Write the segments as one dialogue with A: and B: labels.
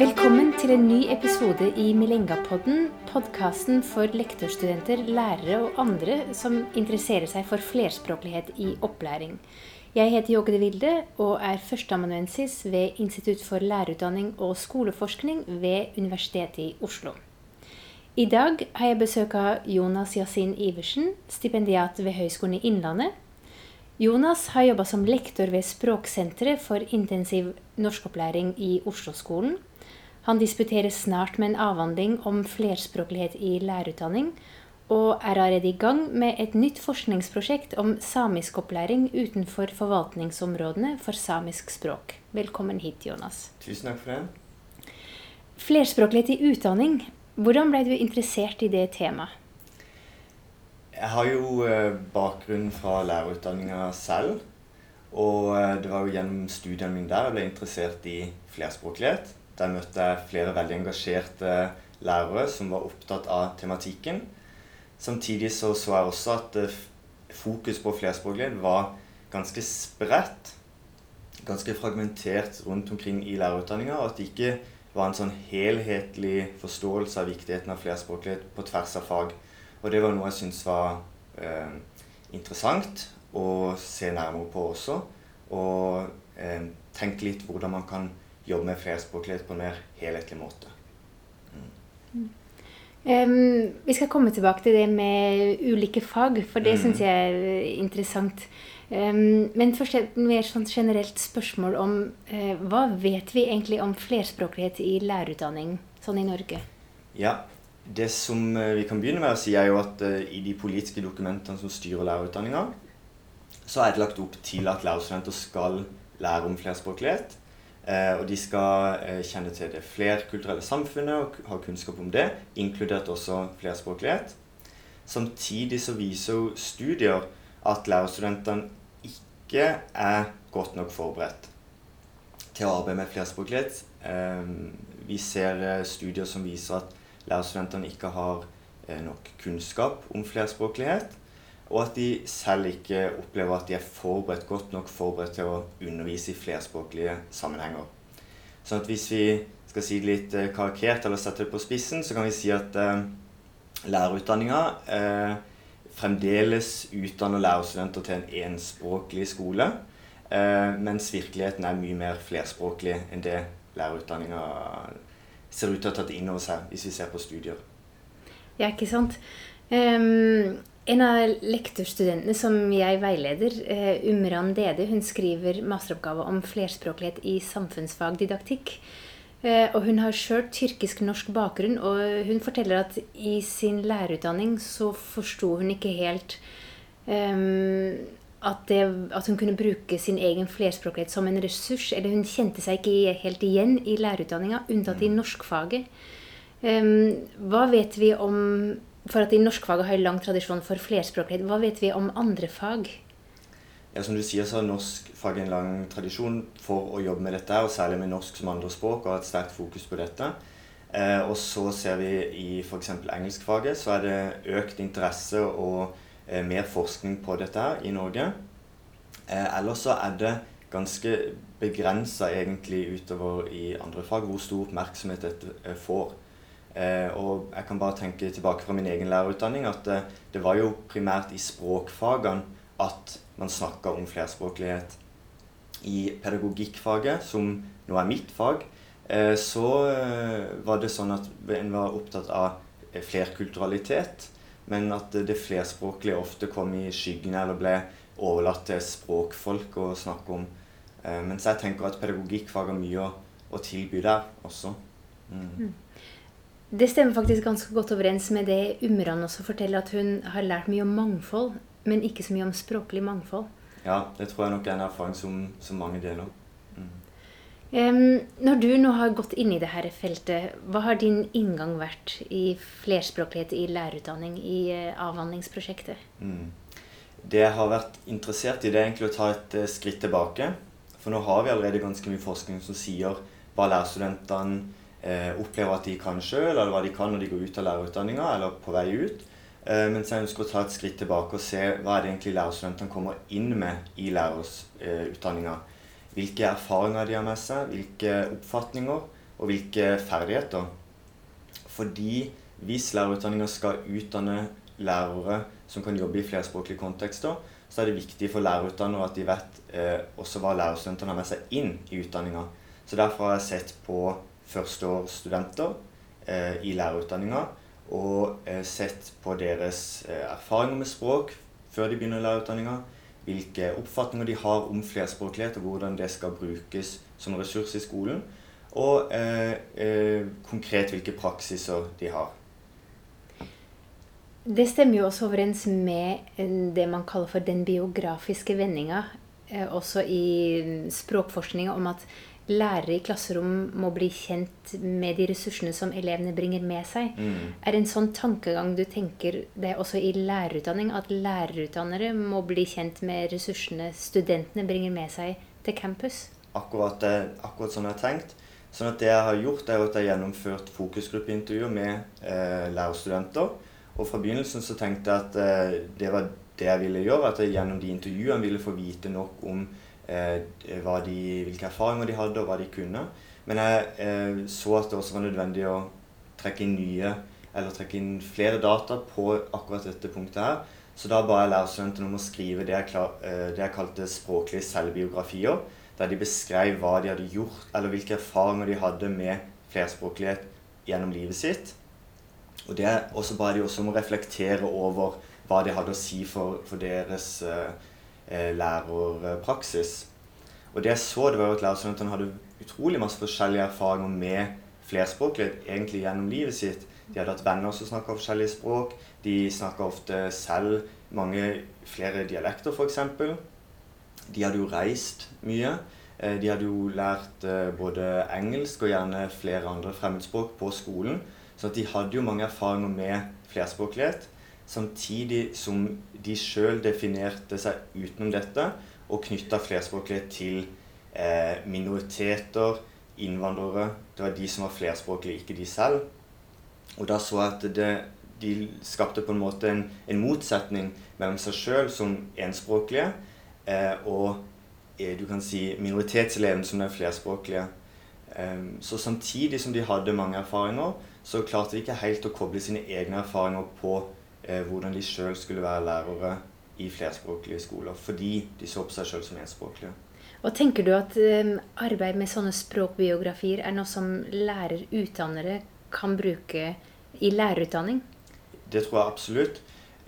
A: Velkommen til en ny episode i Milengapodden, podkasten for lektorstudenter, lærere og andre som interesserer seg for flerspråklighet i opplæring. Jeg heter Jåge de Vilde og er førsteamanuensis ved Institutt for lærerutdanning og skoleforskning ved Universitetet i Oslo. I dag har jeg besøk av Jonas Yasin Iversen, stipendiat ved Høgskolen i Innlandet. Jonas har jobba som lektor ved Språksenteret for intensiv norskopplæring i Oslo-skolen. Han disputerer snart med en avhandling om flerspråklighet i lærerutdanning, og er allerede i gang med et nytt forskningsprosjekt om samiskopplæring utenfor forvaltningsområdene for samisk språk. Velkommen hit, Jonas.
B: Tusen takk for det.
A: Flerspråklighet i utdanning. Hvordan ble du interessert i det temaet?
B: Jeg har jo eh, bakgrunn fra lærerutdanninga selv. Og eh, det var jo gjennom studiene mine der jeg ble interessert i flerspråklighet. Der møtte jeg flere veldig engasjerte lærere som var opptatt av tematikken. Samtidig så, så jeg også at eh, fokus på flerspråklighet var ganske spredt. Ganske fragmentert rundt omkring i lærerutdanninga. Og at det ikke var en sånn helhetlig forståelse av viktigheten av flerspråklighet på tvers av fag. Og det var noe jeg syntes var eh, interessant å se nærmere på også. Og eh, tenke litt hvordan man kan jobbe med flerspråklighet på en mer helhetlig måte.
A: Um, vi skal komme tilbake til det med ulike fag, for det mm. syns jeg er interessant. Um, men først et mer sånn generelt spørsmål om uh, hva vet vi egentlig om flerspråklighet i lærerutdanning sånn i Norge?
B: Ja, Det som uh, vi kan begynne med å si, er jo at uh, i de politiske dokumentene som styrer lærerutdanninga, så er det lagt opp til at lærerstudenter skal lære om flerspråklighet. Eh, og de skal eh, kjenne til det flerkulturelle samfunnet og ha kunnskap om det, inkludert også flerspråklighet. Samtidig så viser jo studier at lærerstudentene ikke er godt nok forberedt til å arbeide med flerspråklighet. Eh, vi ser studier som viser at lærerstudentene ikke har nok kunnskap om flerspråklighet. Og at de selv ikke opplever at de er forberedt, godt nok forberedt til å undervise i flerspråklige sammenhenger. Sånn at hvis vi skal si det litt eh, karikert eller sette det på spissen, så kan vi si at eh, lærerutdanninga eh, fremdeles utdanner lærerstudenter til en enspråklig skole. Eh, mens virkeligheten er mye mer flerspråklig enn det lærerutdanninga ser ut til å ha tatt inn over seg, hvis vi ser på studier.
A: Ja, ikke sant. Um, en av lektorstudentene som jeg veileder, uh, Umran Dede, hun skriver masteroppgave om flerspråklighet i samfunnsfagdidaktikk. Uh, og hun har sjøl tyrkisk-norsk bakgrunn, og hun forteller at i sin lærerutdanning så forsto hun ikke helt um, at, det, at, hun kunne bruke sin egen flerspråklighet som en ressurs. Eller hun kjente seg ikke helt igjen i lærerutdanninga, unntatt i mm. norskfaget. Um, hva vet vi om for at i norskfaget har lang tradisjon for flerspråklighet. Hva vet vi om andre fag?
B: Ja, Som du sier, så har norskfag en lang tradisjon for å jobbe med dette, og særlig med norsk som andrespråk, og har et sterkt fokus på dette. Eh, og så ser vi i f.eks. engelskfaget så er det økt interesse og eh, mer forskning på dette her i Norge. Eh, ellers så er det ganske begrensa egentlig utover i andre fag hvor stor oppmerksomhet dette eh, får. Eh, og jeg kan bare tenke tilbake fra min egen lærerutdanning at eh, det var jo primært i språkfagene at man snakka om flerspråklighet. I pedagogikkfaget, som nå er mitt fag, eh, så var det sånn at en var opptatt av flerkulturalitet, men at det flerspråklige ofte kom i skyggene eller ble overlatt til språkfolk å snakke om. Mens jeg tenker at pedagogikkfag har mye å, å tilby der også. Mm.
A: Det stemmer faktisk ganske godt overens med det Umran også forteller, at hun har lært mye om mangfold, men ikke så mye om språklig mangfold.
B: Ja, det tror jeg nok er en erfaring som, som mange deler.
A: Mm. Um, når du nå har gått inn i dette feltet, hva har din inngang vært i flerspråklighet i lærerutdanning i uh, avhandlingsprosjektet? Mm.
B: Det jeg har vært interessert i, det er egentlig å ta et uh, skritt tilbake. For nå har vi allerede ganske mye forskning som sier hva lærerstudentene eh, opplever at de kan sjøl, eller hva de kan når de går ut av lærerutdanninga eller på vei ut. Eh, mens jeg ønsker å ta et skritt tilbake og se hva er det egentlig lærerstudentene kommer inn med i lærerutdanninga. Hvilke erfaringer de har med seg, hvilke oppfatninger, og hvilke ferdigheter. Fordi hvis lærerutdanninga skal utdanne lærere som kan jobbe i flerspråklige kontekster, så er det viktig for lærerutdannere at de vet eh, også hva lærerstudentene har med seg inn i utdanninga. Så derfor har jeg sett på førsteårsstudenter eh, i lærerutdanninga og eh, sett på deres eh, erfaringer med språk før de begynner lærerutdanninga, hvilke oppfatninger de har om flerspråklighet og hvordan det skal brukes som ressurs i skolen, og eh, eh, konkret hvilke praksiser de har.
A: Det stemmer jo også overens med det man kaller for den biografiske vendinga, også i språkforskninga, om at lærere i klasserom må bli kjent med de ressursene som elevene bringer med seg.
B: Mm.
A: Er det en sånn tankegang du tenker det er også i lærerutdanning, at lærerutdannere må bli kjent med ressursene studentene bringer med seg til campus?
B: Akkurat, akkurat sånn jeg har tenkt. Sånn at det jeg har gjort, er at jeg har gjennomført fokusgruppeintervjuer med eh, lærerstudenter. Og fra begynnelsen så tenkte jeg at eh, det var det jeg ville gjøre. At jeg gjennom de intervjuene ville få vite nok om de, hvilke erfaringer de hadde, og hva de kunne. Men jeg eh, så at det også var nødvendig å trekke inn nye, eller trekke inn flere data på akkurat dette punktet her. Så da ba jeg lærerstudentene om å skrive det jeg, klar, eh, det jeg kalte språklige selvbiografier. Der de beskrev hva de hadde gjort, eller hvilke erfaringer de hadde med flerspråklighet gjennom livet sitt. Og det også ba de også om å reflektere over hva det hadde å si for, for deres eh, eh lærerpraksis. Og det jeg så, det var jo at lærerstudentene hadde utrolig masse forskjellige erfaringer med flerspråklighet egentlig gjennom livet sitt. De hadde hatt venner som snakka forskjellige språk. De snakka ofte selv mange flere dialekter, f.eks. De hadde jo reist mye. Eh, de hadde jo lært eh, både engelsk og gjerne flere andre fremmedspråk på skolen. Så de hadde jo mange erfaringer med flerspråklighet, samtidig som de sjøl definerte seg utenom dette og knytta flerspråklighet til eh, minoriteter, innvandrere. Det var de som var flerspråklige, ikke de selv. Og da så jeg at det, de skapte på en måte en, en motsetning mellom seg sjøl som enspråklige eh, og eh, du kan si minoritetseleven som den flerspråklige. Um, så samtidig som de hadde mange erfaringer, så klarte de ikke helt å koble sine egne erfaringer på eh, hvordan de sjøl skulle være lærere i flerspråklige skoler, fordi de så på seg sjøl som enspråklige.
A: Og Tenker du at eh, arbeid med sånne språkbiografier er noe som lærerutdannere kan bruke i lærerutdanning?
B: Det tror jeg absolutt.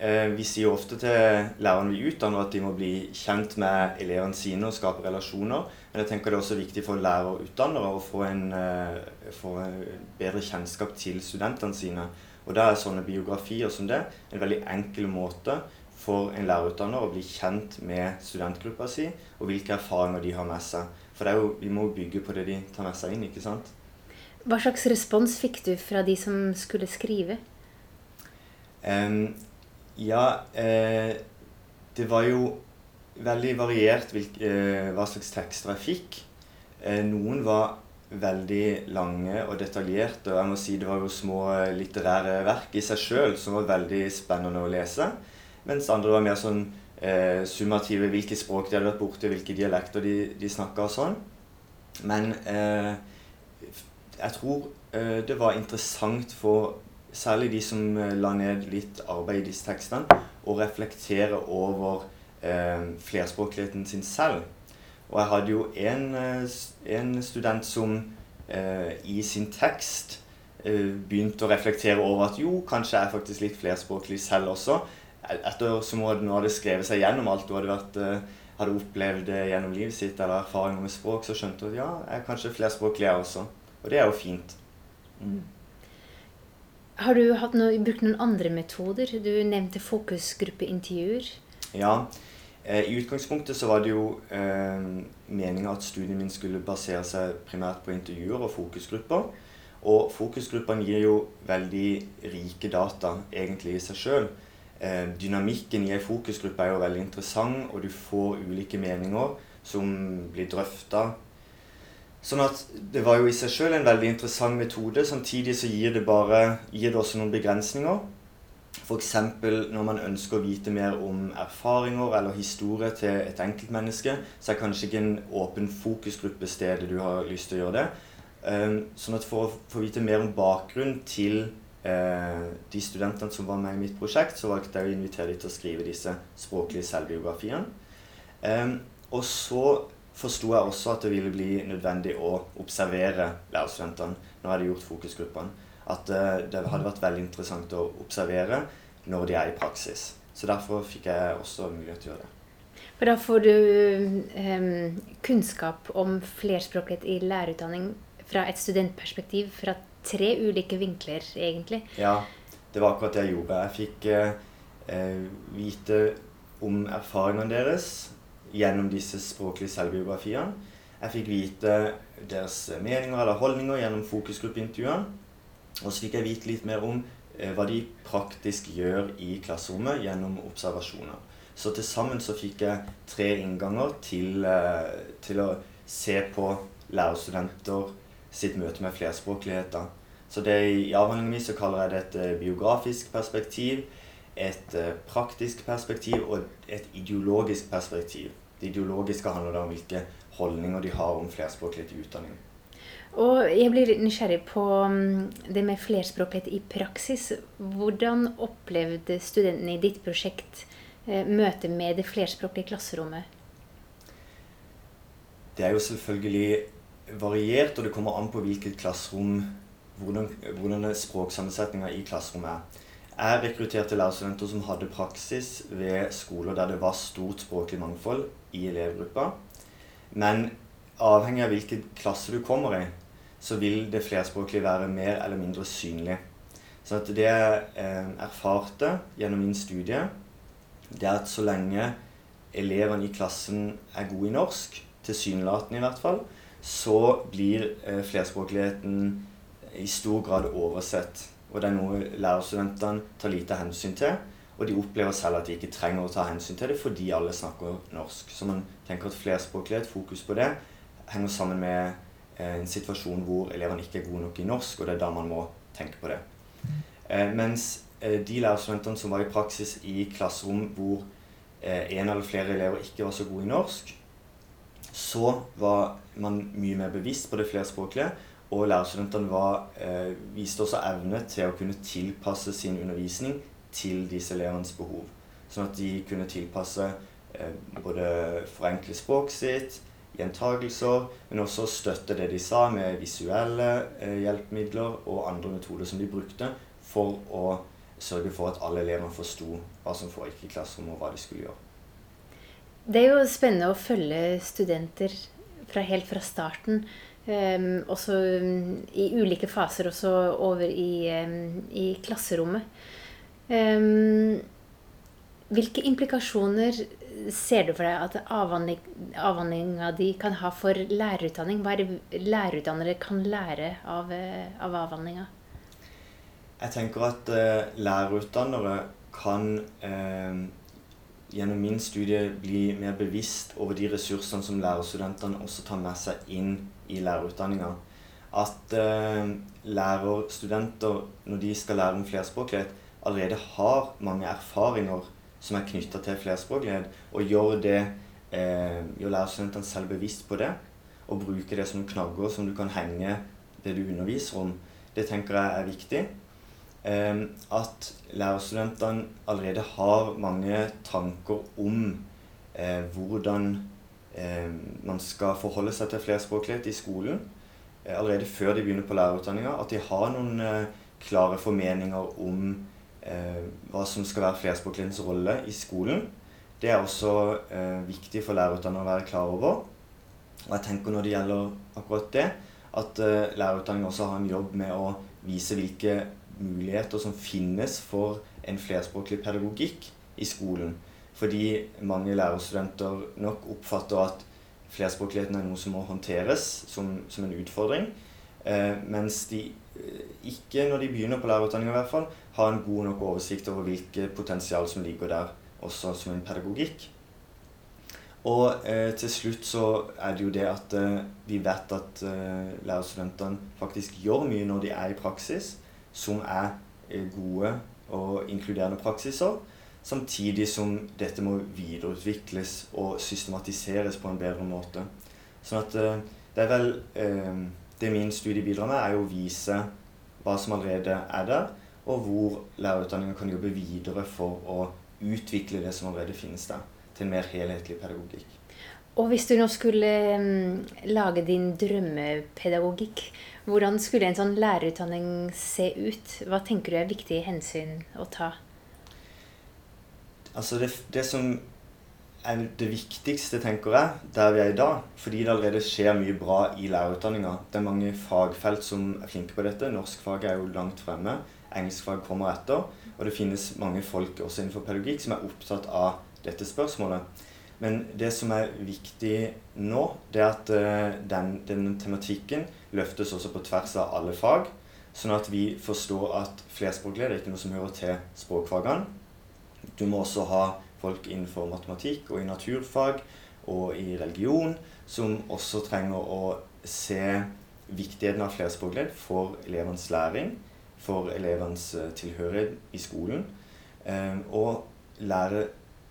B: Eh, vi sier ofte til lærerne vi utdanner at de må bli kjent med elevene sine og skape relasjoner. Men jeg tenker det er også viktig for lærerutdannere å få en, eh, få en bedre kjennskap til studentene sine. Og da er sånne biografier som det en veldig enkel måte for en lærerutdanner å bli kjent med studentgruppa si, og hvilke erfaringer de har med seg. For jo, vi må bygge på det de tar med seg inn, ikke sant?
A: Hva slags respons fikk du fra de som skulle skrive?
B: Um, ja, eh, det var jo veldig variert hvilke, eh, hva slags tekster jeg fikk. Eh, noen var veldig lange og detaljerte. Og jeg må si det var jo små eh, litterære verk i seg sjøl som var veldig spennende å lese. Mens andre var mer sånn eh, summative. Hvilke språk de hadde vært borti, hvilke dialekter de, de snakka og sånn. Men eh, jeg tror eh, det var interessant for særlig de som la ned litt arbeid i disse tekstene, å reflektere over eh, flerspråkligheten sin selv. Og jeg hadde jo en, eh, en student som eh, i sin tekst eh, begynte å reflektere over at jo, kanskje jeg er faktisk litt flerspråklig selv også. Etter som hun hadde skrevet seg gjennom alt hun hadde, vært, eh, hadde opplevd gjennom livet sitt, eller erfaringer med språk, så skjønte hun at ja, jeg er kanskje flerspråklig jeg også. Og det er jo fint. Mm.
A: Har du noe, brukt noen andre metoder? Du nevnte fokusgruppeintervjuer.
B: Ja, I utgangspunktet så var det jo eh, meninga at studien min skulle basere seg primært på intervjuer og fokusgrupper. Og fokusgruppene gir jo veldig rike data egentlig i seg sjøl. Eh, dynamikken i ei fokusgruppe er jo veldig interessant, og du får ulike meninger som blir drøfta. Sånn at det var jo i seg sjøl en veldig interessant metode. Samtidig så gir det, bare, gir det også noen begrensninger. F.eks. når man ønsker å vite mer om erfaringer eller historie til et enkeltmenneske, så er kanskje ikke en åpen fokusgruppe stedet du har lyst til å gjøre det. Um, sånn at For å få vite mer om bakgrunnen til uh, de studentene som var med i mitt prosjekt, så valgte jeg å invitere dem til å skrive disse språklige selvbiografiene. Um, og så forsto jeg også at det ville bli nødvendig å observere lærerstudentene. Nå hadde det gjort fokusgruppene. At uh, det hadde vært veldig interessant å observere når de er i praksis. Så derfor fikk jeg også mulighet til å gjøre det.
A: For da får du um, kunnskap om flerspråklighet i lærerutdanning fra et studentperspektiv fra tre ulike vinkler, egentlig.
B: Ja, det var akkurat det jeg gjorde. Jeg fikk eh, vite om erfaringene deres gjennom disse språklige selvbiografiene. Jeg fikk vite deres meninger eller holdninger gjennom fokusgruppeintervjuene. Og så fikk jeg vite litt mer om eh, hva de praktisk gjør i klasserommet gjennom observasjoner. Så til sammen så fikk jeg tre innganger til, eh, til å se på lærerstudenter sitt møte med flerspråkligheter. Så det, I avhandlingen min så kaller jeg det et eh, biografisk perspektiv, et eh, praktisk perspektiv og et ideologisk perspektiv. Det ideologiske handler da om hvilke holdninger de har om flerspråklighet i utdanning.
A: Og jeg blir litt nysgjerrig på mm, det med flerspråklighet i praksis. Hvordan opplevde studentene i ditt prosjekt møtet møte med det flerspråklige klasserommet?
B: Det er jo selvfølgelig variert, og det kommer an på hvilket klasserom hvordan, hvordan språksammensetninga i klasserommet er. Jeg rekrutterte lærerstudenter som hadde praksis ved skoler der det var stort språklig mangfold i elevgruppa. Men avhengig av hvilken klasse du kommer i, så vil det flerspråklige være mer eller mindre synlig. Så det jeg eh, erfarte gjennom min studie, det er at så lenge elevene i klassen er gode i norsk, tilsynelatende i hvert fall, så blir eh, flerspråkligheten i stor grad oversett. Og det er noe lærerstudentene tar lite hensyn til. Og de opplever selv at de ikke trenger å ta hensyn til det fordi alle snakker norsk. Så man tenker at flerspråklighet, fokus på det, henger sammen med en situasjon hvor elevene ikke er gode nok i norsk, og det er da man må tenke på det. Eh, mens Eh, de lærerstudentene som var i praksis i klasserom hvor eh, en eller flere elever ikke var så gode i norsk, så var man mye mer bevisst på det flerspråklige. Og lærerstudentene var, eh, viste også evne til å kunne tilpasse sin undervisning til disse elevenes behov. Sånn at de kunne tilpasse eh, både forenkle språket sitt, gjentagelser, men også støtte det de sa med visuelle eh, hjelpemidler og andre metoder som de brukte for å sørge for at alle elevene forsto hva som foregikk i klasserommet, og hva de skulle gjøre.
A: Det er jo spennende å følge studenter fra helt fra starten. Um, også um, i ulike faser, også over i, um, i klasserommet. hvilke implikasjoner ser du for deg at avhandlinga di kan ha for lærerutdanning? Hva er det lærerutdannere kan lære av, uh, av avhandlinga?
B: Jeg tenker at uh, lærerutdannere kan uh, gjennom min studie bli mer bevisst over de ressursene som lærerstudentene også tar med seg inn i lærerutdanninga. At eh, lærerstudenter, når de skal lære om flerspråklighet, allerede har mange erfaringer som er knytta til flerspråklighet, og gjør, det, eh, gjør lærerstudentene selv bevisst på det, og bruke det som knagger som du kan henge det du underviser om, det tenker jeg er viktig. Eh, at lærerstudentene allerede har mange tanker om eh, hvordan eh, man skal forholde seg til flerspråklighet i skolen eh, allerede før de begynner på lærerutdanninga. At de har noen eh, klare formeninger om hva som skal være flerspråklighetens rolle i skolen. Det er også eh, viktig for lærerutdannere å være klar over. Og jeg tenker når det gjelder akkurat det, at uh, lærerutdanningen også har en jobb med å vise hvilke muligheter som finnes for en flerspråklig pedagogikk i skolen. Fordi mange lærerstudenter nok oppfatter at flerspråkligheten er noe som må håndteres som, som en utfordring. Eh, mens de eh, ikke, når de begynner på lærerutdanninga, i hvert fall, har en god nok oversikt over hvilket potensial som ligger der, også som en pedagogikk. Og eh, til slutt så er det jo det at eh, vi vet at eh, lærerstudentene faktisk gjør mye når de er i praksis som er eh, gode og inkluderende praksiser. Samtidig som dette må videreutvikles og systematiseres på en bedre måte. Sånn at eh, det er vel eh, det min studie bidrar med, er jo å vise hva som allerede er der, og hvor lærerutdanningen kan jobbe videre for å utvikle det som allerede finnes der, til en mer helhetlig pedagogikk.
A: Og hvis du nå skulle um, lage din drømmepedagogikk, hvordan skulle en sånn lærerutdanning se ut? Hva tenker du er viktige hensyn å ta?
B: Altså det, det som er det viktigste, tenker jeg, der vi er i dag. Fordi det allerede skjer mye bra i lærerutdanninga. Det er mange fagfelt som er flinke på dette. Norskfaget er jo langt fremme. Engelskfag kommer etter. Og det finnes mange folk også innenfor pedagogikk som er opptatt av dette spørsmålet. Men det som er viktig nå, det er at eh, den, den tematikken løftes også på tvers av alle fag. Sånn at vi forstår at flerspråklighet er ikke noe som hører til språkfagene. Du må også ha folk innenfor matematikk og i naturfag og i religion som også trenger å se viktigheten av flerspråklighet for elevenes læring, for elevenes eh, tilhørighet i skolen. Eh, og lære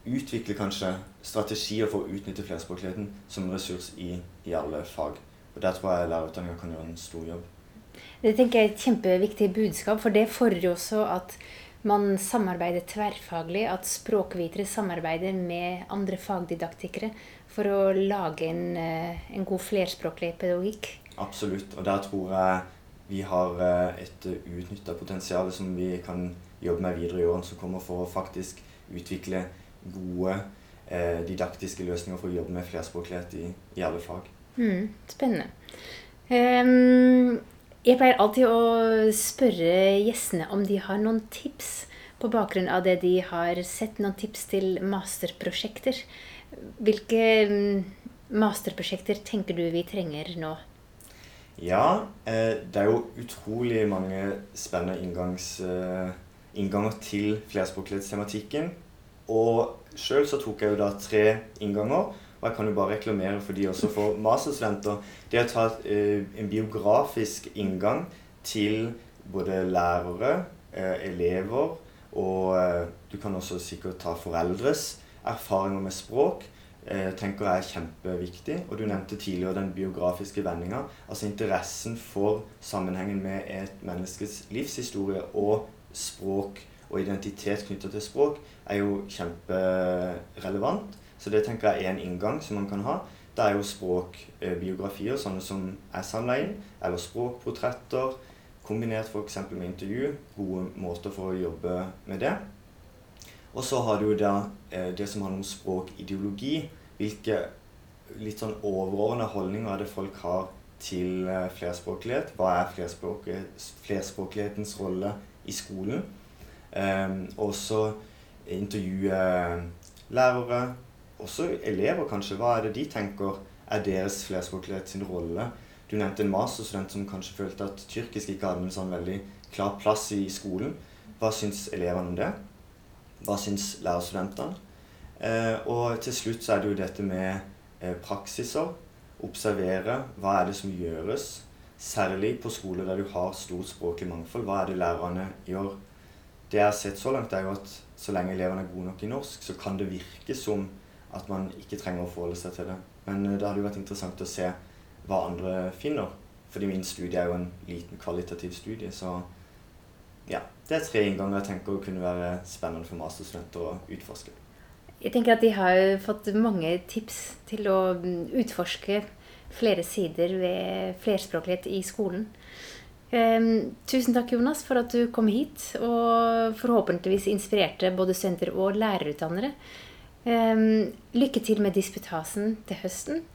B: utvikle kanskje strategier for å utnytte flerspråkligheten som en ressurs i, i alle fag. Og Der tror jeg lærerutdanninga kan gjøre en stor jobb.
A: Det tenker jeg er et kjempeviktig budskap, for det fordrer også at man samarbeider tverrfaglig, at språkvitere samarbeider med andre fagdidaktikere for å lage en, eh, en god flerspråklig pedagogikk.
B: Absolutt. Og der tror jeg vi har eh, et utnytta potensial som vi kan jobbe med videre i årene som kommer, for å faktisk utvikle gode eh, didaktiske løsninger for å jobbe med flerspråklighet i, i alle fag.
A: Mm, spennende. Um, jeg pleier alltid å spørre gjestene om de har noen tips på bakgrunn av det de har sett. Noen tips til masterprosjekter. Hvilke mm, masterprosjekter tenker du vi trenger nå?
B: Ja, eh, det er jo utrolig mange spennende inngangs, eh, innganger til flerspråklighetstematikken. Og sjøl så tok jeg jo da tre innganger. Og jeg kan jo bare reklamere for de også for masterstudenter. Det å ta en biografisk inngang til både lærere, eh, elever og du kan også sikkert ta foreldres erfaringer med språk. Tenker jeg er kjempeviktig. Og du nevnte tidligere den biografiske vendinga. Altså interessen for sammenhengen med et menneskes livshistorie og språk og identitet knytta til språk er jo kjemperelevant. Så det tenker jeg er en inngang som man kan ha. Det er jo språkbiografier, sånne som er samla inn, eller språkportretter, kombinert f.eks. med intervju. Gode måter for å jobbe med det. Og så har du da eh, det som handler om språkideologi. Hvilke litt sånn overordna holdninger er det folk har til eh, flerspråklighet? Hva er flerspråklighetens rolle i skolen? Um, og så intervjue lærere, også elever, kanskje. Hva er det de tenker er deres flerspråklighet sin rolle? Du nevnte en masterstudent som kanskje følte at tyrkisk ikke hadde en sånn veldig klar plass i skolen. Hva syns elevene om det? Hva syns lærerstudentene? Eh, og til slutt så er det jo dette med eh, praksiser. Observere. Hva er det som gjøres? Særlig på skoler der du har stort språklig mangfold. Hva er det lærerne gjør? Det jeg har sett så langt, er jo at så lenge elevene er gode nok i norsk, så kan det virke som at man ikke trenger å forholde seg til det. Men eh, det hadde jo vært interessant å se hva andre finner. Fordi min studie er jo en liten kvalitativ studie, så ja. Det er tre innganger jeg tenker kunne være spennende for masterstudenter å utforske.
A: Jeg tenker at de har fått mange tips til å mm, utforske flere sider ved flerspråklighet i skolen. Um, tusen takk, Jonas, for at du kom hit og forhåpentligvis inspirerte både studenter og lærerutdannere. Um, lykke til med disputasen til høsten.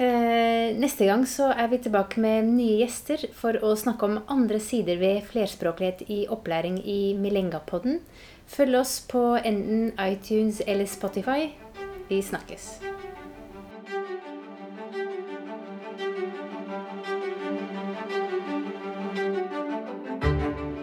A: Uh, neste gang så er vi tilbake med nye gjester for å snakke om andre sider ved flerspråklighet i opplæring i Milengapodden. Følg oss på enten iTunes eller Spotify. Vi snakkes.